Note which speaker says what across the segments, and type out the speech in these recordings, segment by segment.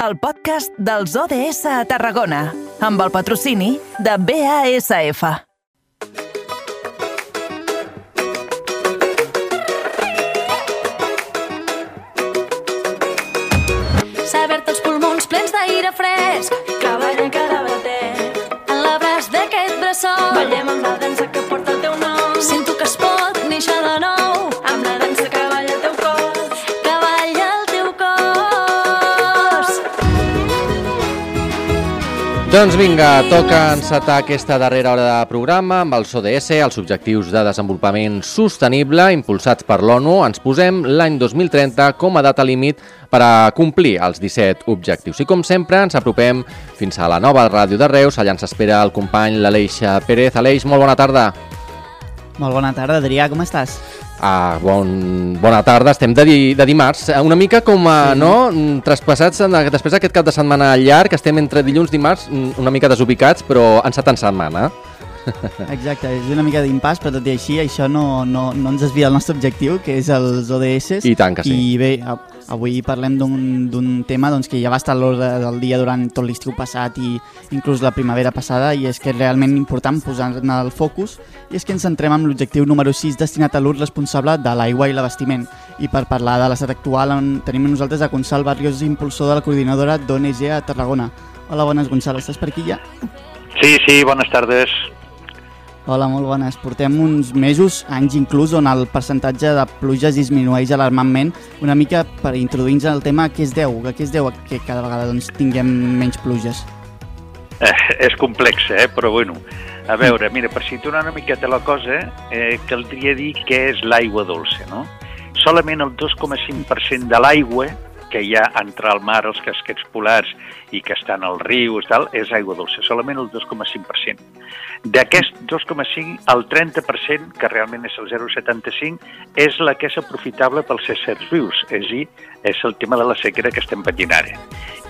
Speaker 1: el podcast dels ODS a Tarragona, amb el patrocini de BASF.
Speaker 2: Saber-te els pulmons plens d'aire fresc.
Speaker 3: Cavall en cada bater.
Speaker 2: En l'abraç d'aquest bressol.
Speaker 3: Ballem amb la dansa que porta el teu nom.
Speaker 2: Sento que es pot néixer de nou.
Speaker 4: Doncs vinga, toca encetar aquesta darrera hora de programa amb els ODS, els Objectius de Desenvolupament Sostenible, impulsats per l'ONU. Ens posem l'any 2030 com a data límit per a complir els 17 objectius. I com sempre, ens apropem fins a la nova ràdio de Reus. Allà ens espera el company l'Aleix Pérez. Aleix, molt bona tarda.
Speaker 5: Molt bona tarda, Adrià, com estàs?
Speaker 4: Ah, bon, bona tarda, estem de, di, de dimarts, Eh, una mica com a,
Speaker 5: Sí.
Speaker 4: no, traspassats en, després d'aquest cap de setmana llarg, estem entre dilluns i dimarts, mm, una mica desubicats, però encetant setmana.
Speaker 5: Exacte, és una mica d'impàs, però tot i així això no, no, no ens desvia del nostre objectiu, que és els ODS.
Speaker 4: I tant que sí.
Speaker 5: I bé, a- avui parlem d'un d'un tema doncs, que ja va estar a l'ordre del dia durant tot l'estiu passat i inclús la primavera passada, i és que és realment important posar-ne el focus, i és que ens centrem en l'objectiu número 6 destinat a l'ús responsable de l'aigua i l'abastiment. I per parlar de l'estat actual en, tenim nosaltres a Gonçal Barrios, impulsor de la coordinadora d'ONG a Tarragona. Hola, bones, Gonçal, estàs per aquí ja?
Speaker 6: Sí, sí, buenas tardes.
Speaker 5: Hola, molt bones. Portem uns mesos, anys inclús, on el percentatge de pluges disminueix alarmantment. Una mica per introduir-nos el tema, a què es deu? A què es deu que cada vegada doncs, tinguem menys pluges?
Speaker 6: Eh, és complex, eh? però bueno. A veure, mira, per situar una miqueta la cosa, eh, caldria dir què és l'aigua dolça, no? Solament el 2,5% de l'aigua que hi ha entre el mar, els casquets polars i que estan als rius, tal, és aigua dolça, solament el 2,5%. D'aquest 2,5, el 30%, que realment és el 0,75, és la que és aprofitable pels éssers vius, és a dir, és el tema de la sequera que estem patint ara.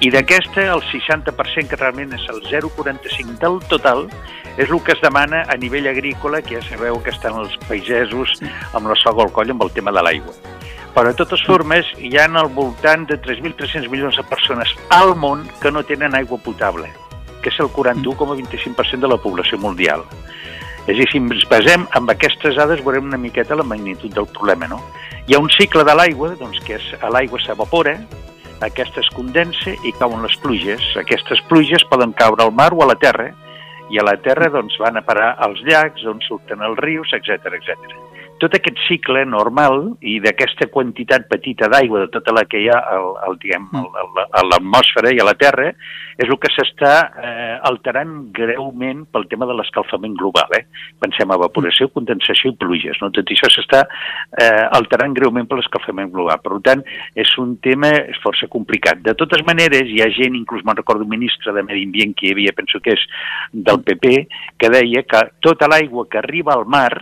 Speaker 6: I d'aquesta, el 60%, que realment és el 0,45 del total, és el que es demana a nivell agrícola, que ja sabeu que estan els pagesos amb la soga al coll amb el tema de l'aigua. Però, de totes formes, hi ha al voltant de 3.300 milions de persones al món que no tenen aigua potable, que és el 41,25% de la població mundial. És a dir, si ens basem en aquestes dades veurem una miqueta la magnitud del problema, no? Hi ha un cicle de l'aigua, doncs, que és l'aigua s'evapora, aquesta es condensa i cauen les pluges. Aquestes pluges poden caure al mar o a la terra, i a la terra doncs, van a parar als llacs, on surten els rius, etc etc. Tot aquest cicle normal i d'aquesta quantitat petita d'aigua de tota la que hi ha al, al, diguem, al, al, a l'atmosfera i a la Terra és el que s'està eh, alterant greument pel tema de l'escalfament global. Eh? Pensem evaporació, condensació i pluges. No? Tot això s'està eh, alterant greument per l'escalfament global. Per tant, és un tema força complicat. De totes maneres, hi ha gent, inclús me'n recordo un ministre de Medi Ambient que hi havia, penso que és del PP, que deia que tota l'aigua que arriba al mar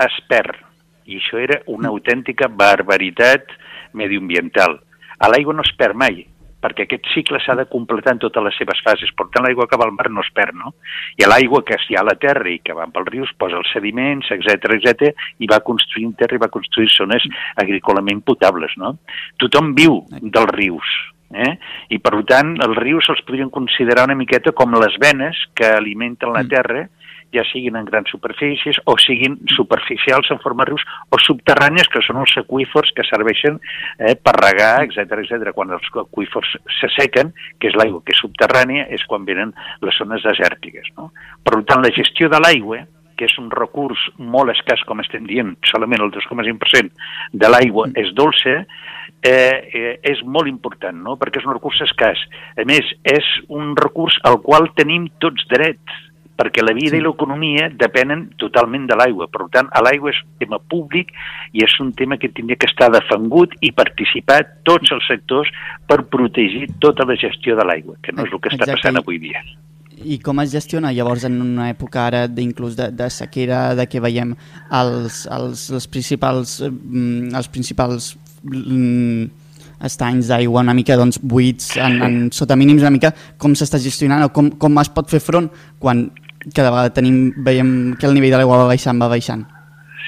Speaker 6: es perd. I això era una autèntica barbaritat medioambiental. A l'aigua no es perd mai, perquè aquest cicle s'ha de completar en totes les seves fases. Per tant, l'aigua que va al mar no es perd, no? I l'aigua que hi ha a la terra i que va pels rius posa els sediments, etc etc i va construint terra i va construir zones agrícolament potables, no? Tothom viu dels rius, eh? i per tant els rius els podrien considerar una miqueta com les venes que alimenten la terra ja siguin en grans superfícies o siguin superficials en forma de rius o subterrànies, que són els aqüífers que serveixen eh, per regar, etc etc. Quan els aqüífers s'assequen, que és l'aigua que és subterrània, és quan venen les zones desèrtiques. No? Per tant, la gestió de l'aigua, que és un recurs molt escàs, com estem dient, solament el 2,5% de l'aigua és dolça, eh, eh, és molt important, no? perquè és un recurs escàs. A més, és un recurs al qual tenim tots drets, perquè la vida sí. i l'economia depenen totalment de l'aigua. Per tant, l'aigua és un tema públic i és un tema que tindria que estar defengut i participar tots els sectors per protegir tota la gestió de l'aigua, que no és el que està
Speaker 5: Exacte.
Speaker 6: passant avui dia.
Speaker 5: I com es gestiona llavors en una època ara d'inclús de, de sequera, de que veiem els, els, els principals, mm, els principals mm, estanys d'aigua una mica doncs, buits, en, en, sota mínims una mica, com s'està gestionant o com, com es pot fer front quan cada vegada tenim, veiem que el nivell de l'aigua va baixant, va baixant?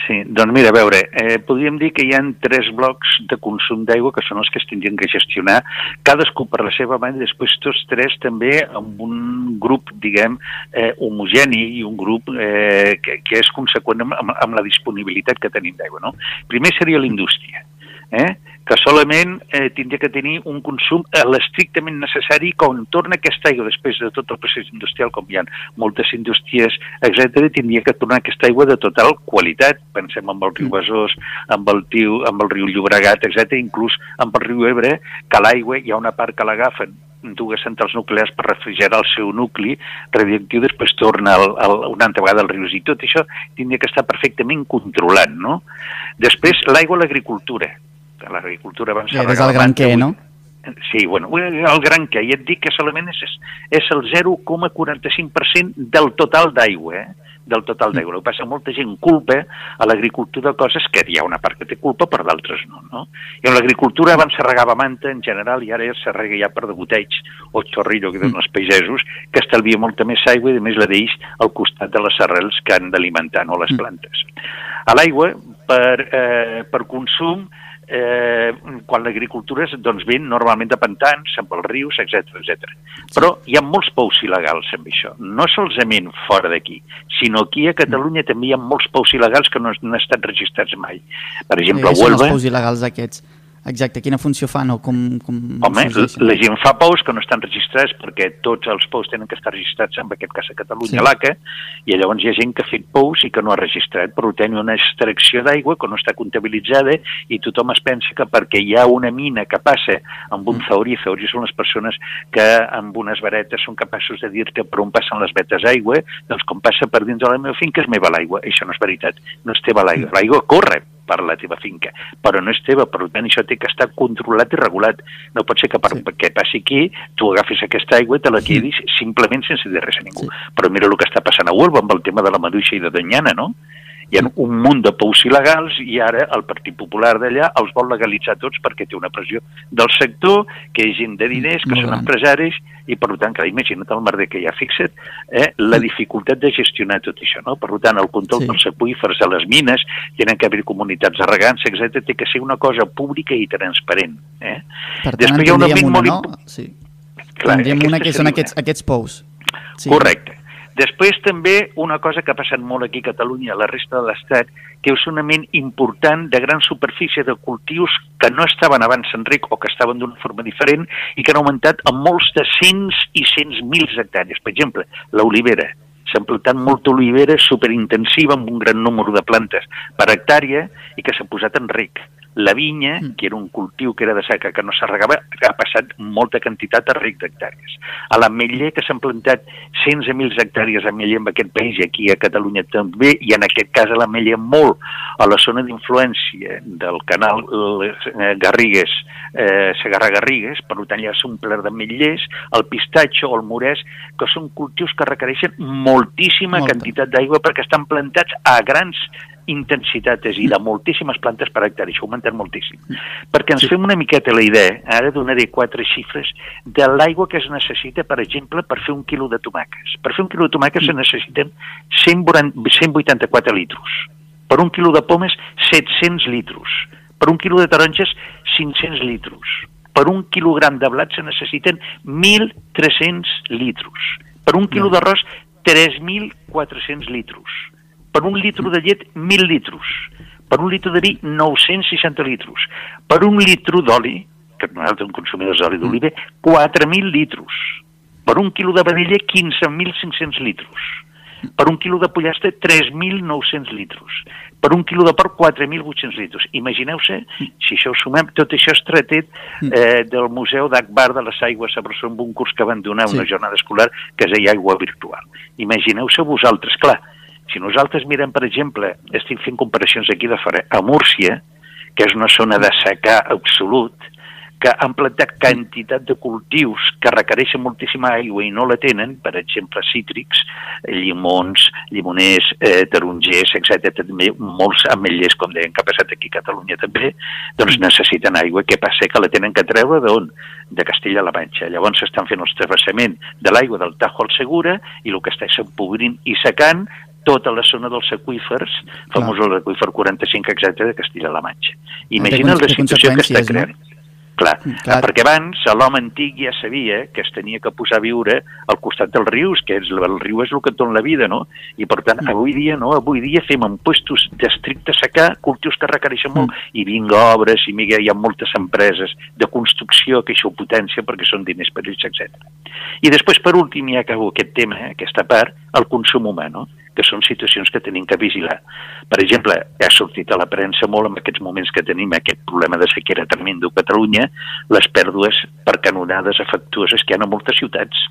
Speaker 6: Sí, doncs mira, a veure, eh, podríem dir que hi ha tres blocs de consum d'aigua que són els que es tindrien que gestionar, cadascú per la seva banda, després tots tres també amb un grup, diguem, eh, homogeni i un grup eh, que, que és conseqüent amb, amb, amb la disponibilitat que tenim d'aigua. No? Primer seria la indústria. Eh? Que solament eh, tindria que tenir un consum eh, l'estrictament necessari quan torna aquesta aigua després de tot el procés industrial, com hi ha moltes indústries, etc, tindria que tornar aquesta aigua de total qualitat. Pensem en el riu Besòs, amb el, tiu, amb el riu Llobregat, etc, inclús amb el riu Ebre, que l'aigua hi ha una part que l'agafen dues centrals nuclears per refrigerar el seu nucli radioactiu, després torna al, al, una altra vegada al rius i tot això tindria que estar perfectament controlat, no? Després, l'aigua a l'agricultura l'agricultura abans
Speaker 5: Ja, és el gran què, no?
Speaker 6: Sí, bueno, el gran què, i et dic que solament és, és el 0,45% del total d'aigua, eh? del total d'aigua. El que passa, molta gent culpa a l'agricultura de coses que hi ha una part que té culpa, per d'altres no, no? I en l'agricultura abans se regava manta en general i ara ja se rega ja per degoteig o xorrillo que donen els pagesos, que estalvia molta més aigua i a més la deix al costat de les arrels que han d'alimentar, no les plantes. A l'aigua, per, eh, per consum, eh, quan l'agricultura és, doncs ven normalment de pantans, amb els rius, etc etc. Però hi ha molts pous il·legals amb això, no solament fora d'aquí, sinó aquí a Catalunya també hi ha molts pous il·legals que no, han estat registrats mai. Per exemple,
Speaker 5: Sí,
Speaker 6: a
Speaker 5: són els
Speaker 6: Huelva...
Speaker 5: pous il·legals aquests. Exacte, quina funció fan o com... com
Speaker 6: Home, la gent fa pous que no estan registrats perquè tots els pous tenen que estar registrats, en aquest cas a Catalunya,
Speaker 5: Sí.
Speaker 6: sí. l'ACA, i llavors hi ha gent que ha fet pous i que no ha registrat, però té una extracció d'aigua que no està comptabilitzada i tothom es pensa que perquè hi ha una mina que passa amb un zauri, zauri són les persones que amb unes varetes són capaços de dir-te per on passen les vetes d'aigua, doncs com passa per dins de la meva finca és meva l'aigua. Això no és veritat, no és teva l'aigua. L'aigua corre per la teva finca, però no és teva, per tant això té que estar controlat i regulat. No pot ser que per,
Speaker 5: Sí.
Speaker 6: sí. que passi aquí tu agafis aquesta aigua i te la quedis simplement sense dir res a ningú.
Speaker 5: Sí.
Speaker 6: Però mira el que està passant a Huelva amb el tema de la maduixa i de Danyana, no? Hi ha un munt de pous il·legals i ara el Partit Popular d'allà els vol legalitzar tots perquè té una pressió del sector, que és gent de diners, que
Speaker 5: Molt
Speaker 6: són
Speaker 5: gran.
Speaker 6: empresaris, i per tant, clar, imagina't el merder que hi ha, fixa't, eh, la dificultat de gestionar tot això, no? Per tant, el control
Speaker 5: Sí.
Speaker 6: dels aqüífers, de les mines, tenen que haver comunitats de regants, etc té que ser una cosa pública i transparent. Eh?
Speaker 5: Per tant,
Speaker 6: Després hi ha un
Speaker 5: tindríem
Speaker 6: element
Speaker 5: una,
Speaker 6: molt
Speaker 5: no? Sí.
Speaker 6: Clar,
Speaker 5: tindríem una que són aquests,
Speaker 6: una.
Speaker 5: aquests pous. Sí.
Speaker 6: Correcte. Després també una cosa que ha passat molt aquí a Catalunya, a la resta de l'Estat, que és un element important de gran superfície de cultius que no estaven abans en ric o que estaven d'una forma diferent i que han augmentat en molts de cents i cents mils hectàrees. Per exemple, l'olivera. S'han plantat molta olivera superintensiva amb un gran número de plantes per hectàrea i que s'ha posat en ric. La vinya, que era un cultiu que era de seca, que no s'arregava, ha passat molta quantitat a ric d'hectàrees. A l'ametller, que s'han plantat cents de mils hectàrees d'ametller en aquest país i aquí a Catalunya també, i en aquest cas a l'ametller molt a la zona d'influència del canal eh, Garrigues, eh, Segarra-Garrigues, per tant ja són ple d'ametllers, el pistatxo o el morès, que són cultius que requereixen moltíssima
Speaker 5: Molta.
Speaker 6: quantitat d'aigua perquè estan plantats a grans intensitat, és dir, de moltíssimes plantes per hectari, això ha augmentat moltíssim. Perquè ens fem una miqueta la idea, ara donaré quatre xifres, de l'aigua que es necessita, per exemple, per fer un quilo de tomàquets. Per fer un quilo de tomàquets se necessiten 140 184 litros. Per un quilo de pomes, 700 litros. Per un quilo de taronges, 500 litros. Per un quilogram de blat se necessiten 1.300 litros. Per un quilo d'arròs, 3.400 litros. Per un litro de llet, 1.000 litros. Per un litro de vi, 960 litros. Per un litro d'oli, que nosaltres consumidors d'oli d'oliva, 4.000 litros. Per un quilo de vedella, 15.500 litros. Per un quilo de pollastre, 3.900 litros. Per un quilo de porc, 4.800 litros. Imagineu-se, si això ho sumem, tot això és tratet eh, del Museu d'Akbar de les Aigües a Barcelona, un curs que van donar
Speaker 5: Sí.
Speaker 6: una jornada escolar que es deia Aigua Virtual. Imagineu-se vosaltres, clar, si nosaltres mirem, per exemple, estic fent comparacions aquí de fora, a Múrcia, que és una zona de secà absolut, que han plantat quantitat de cultius que requereixen moltíssima aigua i no la tenen, per exemple, cítrics, llimons, llimoners, eh, tarongers, etc. També molts ametllers, com deien, que ha passat aquí a Catalunya també, doncs necessiten aigua. Què passa? Que la tenen que treure d'on? De Castella-La Manxa. Llavors s'estan fent els travessament de l'aigua del Tajo al Segura i el que està és empobrint i secant tota la zona dels aqüífers, famosos l'aqüífer 45, etc de Castilla-La Manxa. Imagina la situació que està
Speaker 5: conseqüències, no?
Speaker 6: creant. Clar,
Speaker 5: Mm, clar.
Speaker 6: perquè abans l'home antic ja sabia que es tenia que posar a viure al costat dels rius, que és, el riu és el que et dona la vida, no? I per tant, avui dia, no? Avui dia fem en puestos d'estricte secà cultius que requereixen molt, i vinga obres, i vinga, hi ha moltes empreses de construcció que això ho potencia perquè són diners per ells, etc. I després, per últim, ja acabo aquest tema, eh, aquesta part, el consum humà, no? Que són situacions que tenim que vigilar. Per exemple, ha sortit a la premsa molt en aquests moments que tenim aquest problema de sequera tremendo a Catalunya, les pèrdues per canonades afectuoses que hi ha a moltes ciutats.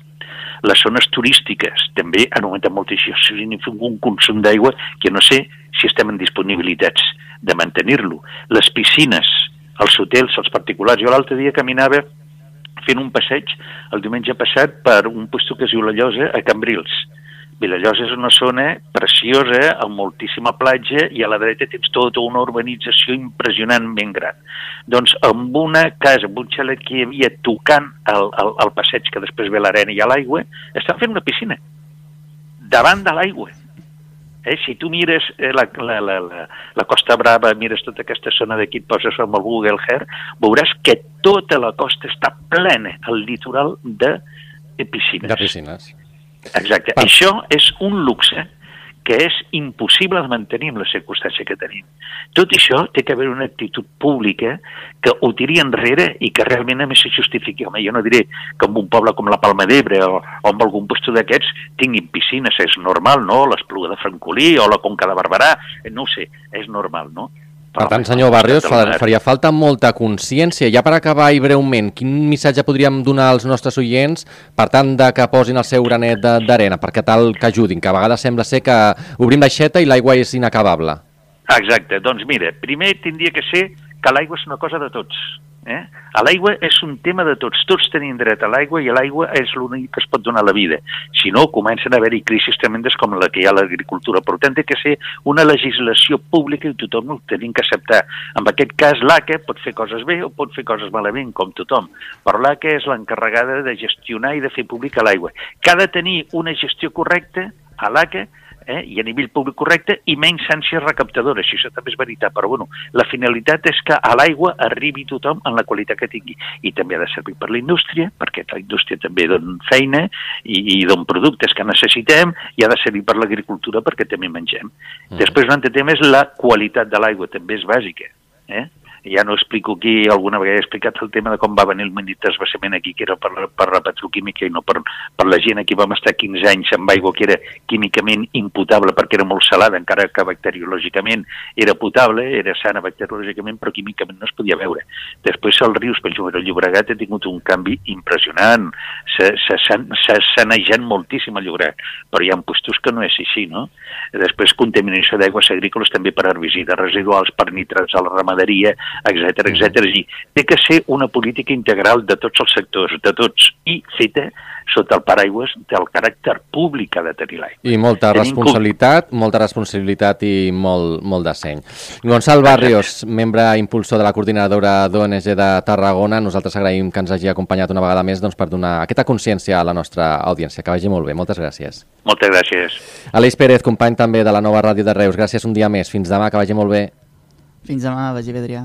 Speaker 6: Les zones turístiques també han augmentat molt i això significa un consum d'aigua que no sé si estem en disponibilitats de mantenir-lo. Les piscines, els hotels, els particulars. Jo l'altre dia caminava fent un passeig el diumenge passat per un puesto que es diu La Llosa a Cambrils. Vilallosa és una zona preciosa, amb moltíssima platja, i a la dreta tens tota una urbanització impressionantment gran. Doncs amb una casa, amb un xalet que hi havia tocant el, el, el passeig que després ve l'arena i a l'aigua, estan fent una piscina davant de l'aigua. Eh? Si tu mires eh, la, la, la, la, la Costa Brava, mires tota aquesta zona d'aquí, et poses amb el Google Earth, veuràs que tota la costa està plena, el litoral, de piscines.
Speaker 4: De piscines.
Speaker 6: Exacte.
Speaker 4: Va.
Speaker 6: Això és un luxe que és impossible de mantenir amb la circumstància que tenim. Tot això té que haver una actitud pública que ho tiri enrere i que realment a més se justifiqui. Home, jo no diré que en un poble com la Palma d'Ebre o, o en algun lloc d'aquests tinguin piscines, és normal, no? L'Espluga de Francolí o la Conca de Barberà, no sé, és normal, no?
Speaker 4: Per tant, senyor Barrios,
Speaker 6: mar-
Speaker 4: faria falta molta consciència. Ja per acabar i breument, quin missatge podríem donar als nostres oients per tant de que posin el seu granet de- d'arena, perquè tal que ajudin, que a vegades sembla ser que obrim l'aixeta i l'aigua és inacabable.
Speaker 6: Exacte, doncs mira, primer tindria que ser que l'aigua és una cosa de tots. Eh? L'aigua és un tema de tots, tots tenim dret a l'aigua i l'aigua és l'únic que es pot donar a la vida. Si no, comencen a haver-hi crisis tremendes com la que hi ha a l'agricultura. Per tant, que ser una legislació pública i tothom ho tenim que acceptar. En aquest cas, l'ACA pot fer coses bé o pot fer coses malament, com tothom, però l'ACA és l'encarregada de gestionar i de fer pública l'aigua, de tenir una gestió correcta a l'ACA eh, i a nivell públic correcte i menys instàncies recaptadores, si això també és veritat, però bueno, la finalitat és que a l'aigua arribi tothom en la qualitat que tingui i també ha de servir per la indústria, perquè la indústria també dona feina i, i dona productes que necessitem i ha de servir per l'agricultura perquè també mengem. Mm. Després un altre tema és la qualitat de l'aigua, també és bàsica. Eh? Ja no explico aquí, alguna vegada he explicat el tema de com va venir el mini transvasament aquí, que era per, per la petroquímica i no per, per la gent. Aquí vam estar 15 anys amb aigua que era químicament imputable perquè era molt salada, encara que bacteriològicament era potable, era sana bacteriològicament, però químicament no es podia veure. Després els rius, per exemple, el Llobregat ha tingut un canvi impressionant, s'ha sanejat moltíssim el Llobregat, però hi ha puestos que no és així, no? Després contaminació d'aigües agrícoles també per herbicides residuals, per nitrats a la ramaderia, etc etc. I té que ser una política integral de tots els sectors, de tots, i feta sota el paraigües del caràcter públic que ha de tenir l'aigua.
Speaker 4: I molta
Speaker 6: Tenim
Speaker 4: responsabilitat, molta responsabilitat i molt, molt de seny. Gonçal Barrios, membre impulsor de la coordinadora d'ONG de Tarragona, nosaltres agraïm que ens hagi acompanyat una vegada més doncs, per donar aquesta consciència a la nostra audiència. Que vagi molt bé, moltes gràcies.
Speaker 6: Moltes gràcies.
Speaker 4: Aleix Pérez, company també de la nova ràdio de Reus, gràcies un dia més. Fins demà, que vagi molt bé.
Speaker 5: Fins demà, vagi bé, Adrià.